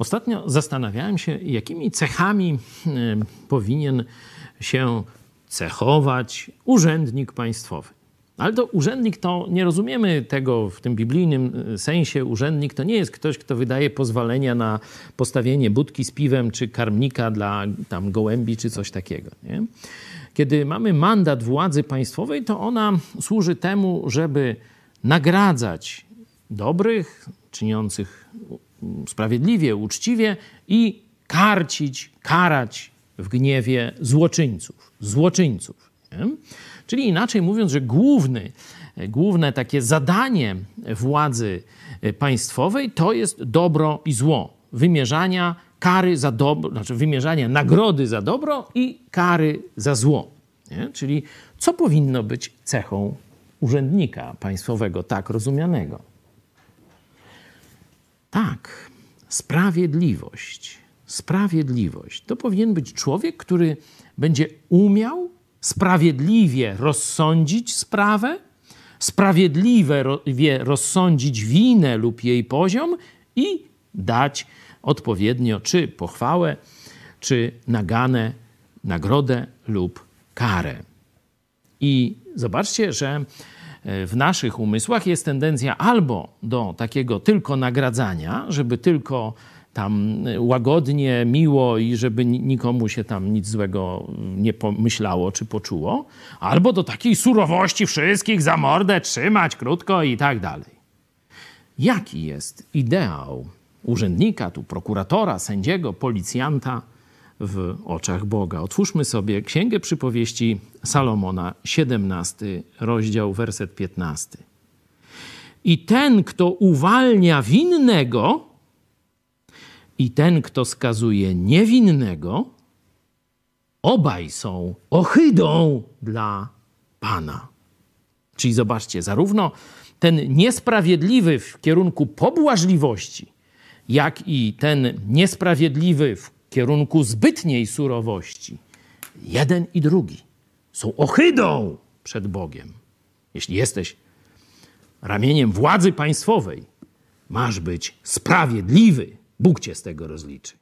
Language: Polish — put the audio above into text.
Ostatnio zastanawiałem się, jakimi cechami e, powinien się cechować urzędnik państwowy. Ale to urzędnik to nie rozumiemy tego w tym biblijnym e, sensie. Urzędnik to nie jest ktoś, kto wydaje pozwolenia na postawienie budki z piwem czy karmnika dla tam gołębi czy coś takiego. Nie? Kiedy mamy mandat władzy państwowej, to ona służy temu, żeby nagradzać dobrych, czyniących sprawiedliwie, uczciwie i karcić, karać w gniewie złoczyńców. Złoczyńców. Nie? Czyli inaczej mówiąc, że główny, główne takie zadanie władzy państwowej to jest dobro i zło. Wymierzania kary za dobro, znaczy wymierzania nagrody za dobro i kary za zło. Nie? Czyli co powinno być cechą urzędnika państwowego, tak rozumianego? Tak, sprawiedliwość. Sprawiedliwość. To powinien być człowiek, który będzie umiał sprawiedliwie rozsądzić sprawę, sprawiedliwie rozsądzić winę lub jej poziom i dać odpowiednio czy pochwałę, czy naganę, nagrodę lub karę. I zobaczcie, że w naszych umysłach jest tendencja albo do takiego tylko nagradzania, żeby tylko tam łagodnie, miło i żeby nikomu się tam nic złego nie pomyślało czy poczuło, albo do takiej surowości wszystkich za mordę trzymać krótko i tak dalej. Jaki jest ideał urzędnika, tu prokuratora, sędziego, policjanta w oczach Boga. Otwórzmy sobie Księgę Przypowieści Salomona, 17 rozdział, werset 15. I ten, kto uwalnia winnego, i ten, kto skazuje niewinnego, obaj są ohydą dla Pana. Czyli zobaczcie, zarówno ten niesprawiedliwy w kierunku pobłażliwości, jak i ten niesprawiedliwy w kierunku zbytniej surowości, jeden i drugi są ohydą przed Bogiem. Jeśli jesteś ramieniem władzy państwowej, masz być sprawiedliwy. Bóg cię z tego rozliczy.